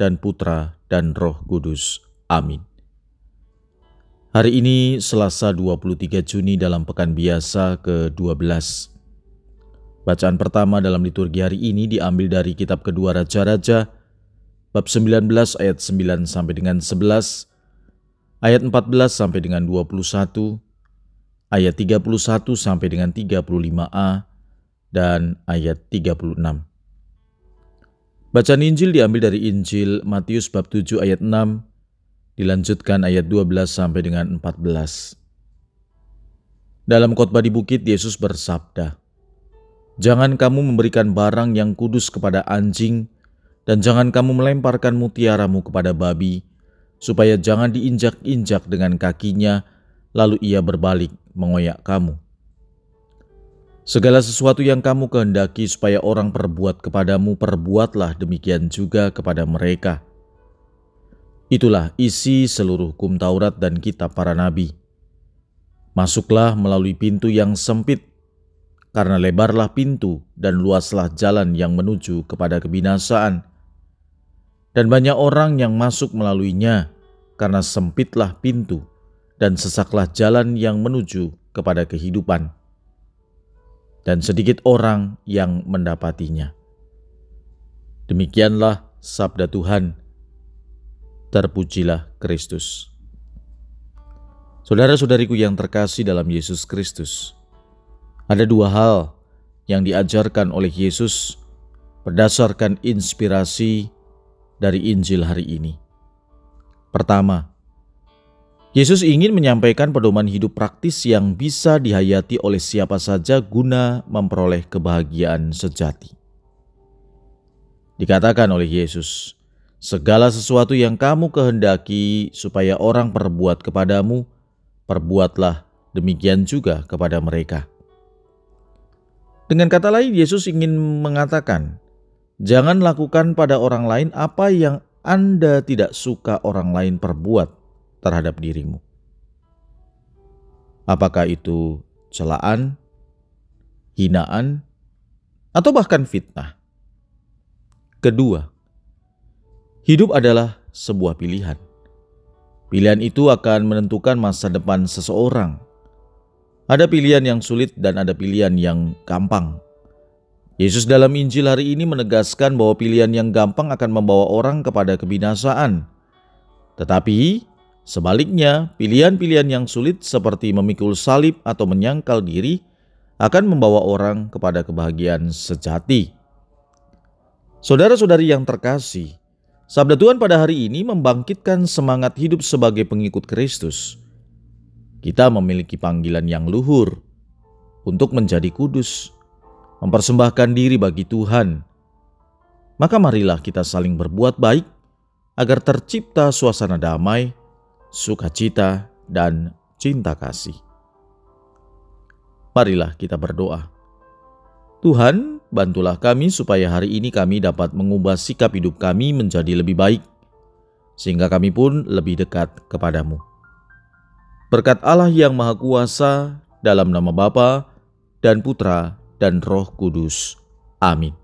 dan Putra dan Roh Kudus. Amin. Hari ini Selasa 23 Juni dalam pekan biasa ke-12. Bacaan pertama dalam liturgi hari ini diambil dari kitab kedua Raja-Raja bab 19 ayat 9 sampai dengan 11, ayat 14 sampai dengan 21, ayat 31 sampai dengan 35a dan ayat 36. Bacaan Injil diambil dari Injil Matius bab 7 ayat 6, dilanjutkan ayat 12 sampai dengan 14. Dalam khotbah di bukit, Yesus bersabda, Jangan kamu memberikan barang yang kudus kepada anjing, dan jangan kamu melemparkan mutiaramu kepada babi, supaya jangan diinjak-injak dengan kakinya, lalu ia berbalik mengoyak kamu. Segala sesuatu yang kamu kehendaki supaya orang perbuat kepadamu, perbuatlah demikian juga kepada mereka. Itulah isi seluruh hukum Taurat dan kitab para nabi. Masuklah melalui pintu yang sempit, karena lebarlah pintu dan luaslah jalan yang menuju kepada kebinasaan. Dan banyak orang yang masuk melaluinya, karena sempitlah pintu dan sesaklah jalan yang menuju kepada kehidupan dan sedikit orang yang mendapatinya. Demikianlah sabda Tuhan. Terpujilah Kristus. Saudara-saudariku yang terkasih dalam Yesus Kristus, ada dua hal yang diajarkan oleh Yesus berdasarkan inspirasi dari Injil hari ini. Pertama, Yesus ingin menyampaikan pedoman hidup praktis yang bisa dihayati oleh siapa saja guna memperoleh kebahagiaan sejati. Dikatakan oleh Yesus, segala sesuatu yang kamu kehendaki supaya orang perbuat kepadamu, perbuatlah demikian juga kepada mereka. Dengan kata lain, Yesus ingin mengatakan, jangan lakukan pada orang lain apa yang Anda tidak suka orang lain perbuat terhadap dirimu. Apakah itu celaan, hinaan, atau bahkan fitnah? Kedua, hidup adalah sebuah pilihan. Pilihan itu akan menentukan masa depan seseorang. Ada pilihan yang sulit dan ada pilihan yang gampang. Yesus dalam Injil hari ini menegaskan bahwa pilihan yang gampang akan membawa orang kepada kebinasaan. Tetapi Sebaliknya, pilihan-pilihan yang sulit seperti memikul salib atau menyangkal diri akan membawa orang kepada kebahagiaan sejati. Saudara-saudari yang terkasih, sabda Tuhan pada hari ini membangkitkan semangat hidup sebagai pengikut Kristus. Kita memiliki panggilan yang luhur untuk menjadi kudus, mempersembahkan diri bagi Tuhan. Maka marilah kita saling berbuat baik agar tercipta suasana damai sukacita, dan cinta kasih. Marilah kita berdoa. Tuhan, bantulah kami supaya hari ini kami dapat mengubah sikap hidup kami menjadi lebih baik, sehingga kami pun lebih dekat kepadamu. Berkat Allah yang Maha Kuasa, dalam nama Bapa dan Putra dan Roh Kudus. Amin.